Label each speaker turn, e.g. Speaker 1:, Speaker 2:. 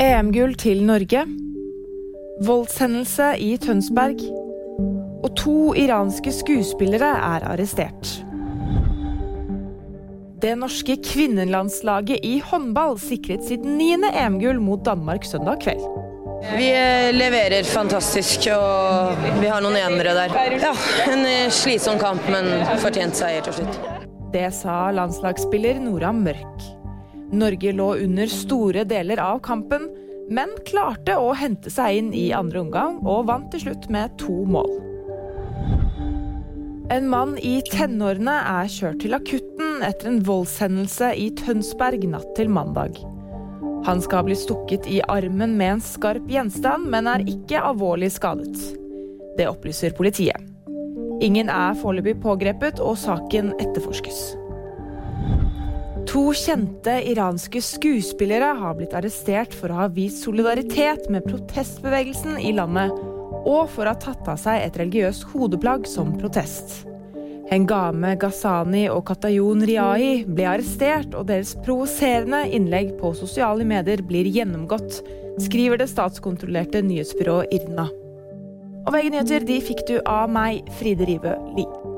Speaker 1: EM-gull til Norge. Voldshendelse i Tønsberg. Og to iranske skuespillere er arrestert. Det norske kvinnelandslaget i håndball sikret sitt niende EM-gull mot Danmark søndag kveld.
Speaker 2: Vi eh, leverer fantastisk, og vi har noen enere der. Ja, En eh, slitsom kamp, men fortjent seier til slutt.
Speaker 1: Det sa landslagsspiller Nora Mørk. Norge lå under store deler av kampen, men klarte å hente seg inn i andre omgang og vant til slutt med to mål. En mann i tenårene er kjørt til akutten etter en voldshendelse i Tønsberg natt til mandag. Han skal blitt stukket i armen med en skarp gjenstand, men er ikke alvorlig skadet. Det opplyser politiet. Ingen er foreløpig pågrepet, og saken etterforskes. To kjente iranske skuespillere har blitt arrestert for å ha vist solidaritet med protestbevegelsen i landet og for å ha tatt av seg et religiøst hodeplagg som protest. Hengame Ghassani og Katayon Riahi ble arrestert, og deres provoserende innlegg på sosiale medier blir gjennomgått, skriver det statskontrollerte nyhetsbyrået Irna. Og VG nyheter de fikk du av meg, Fride Rive Lie.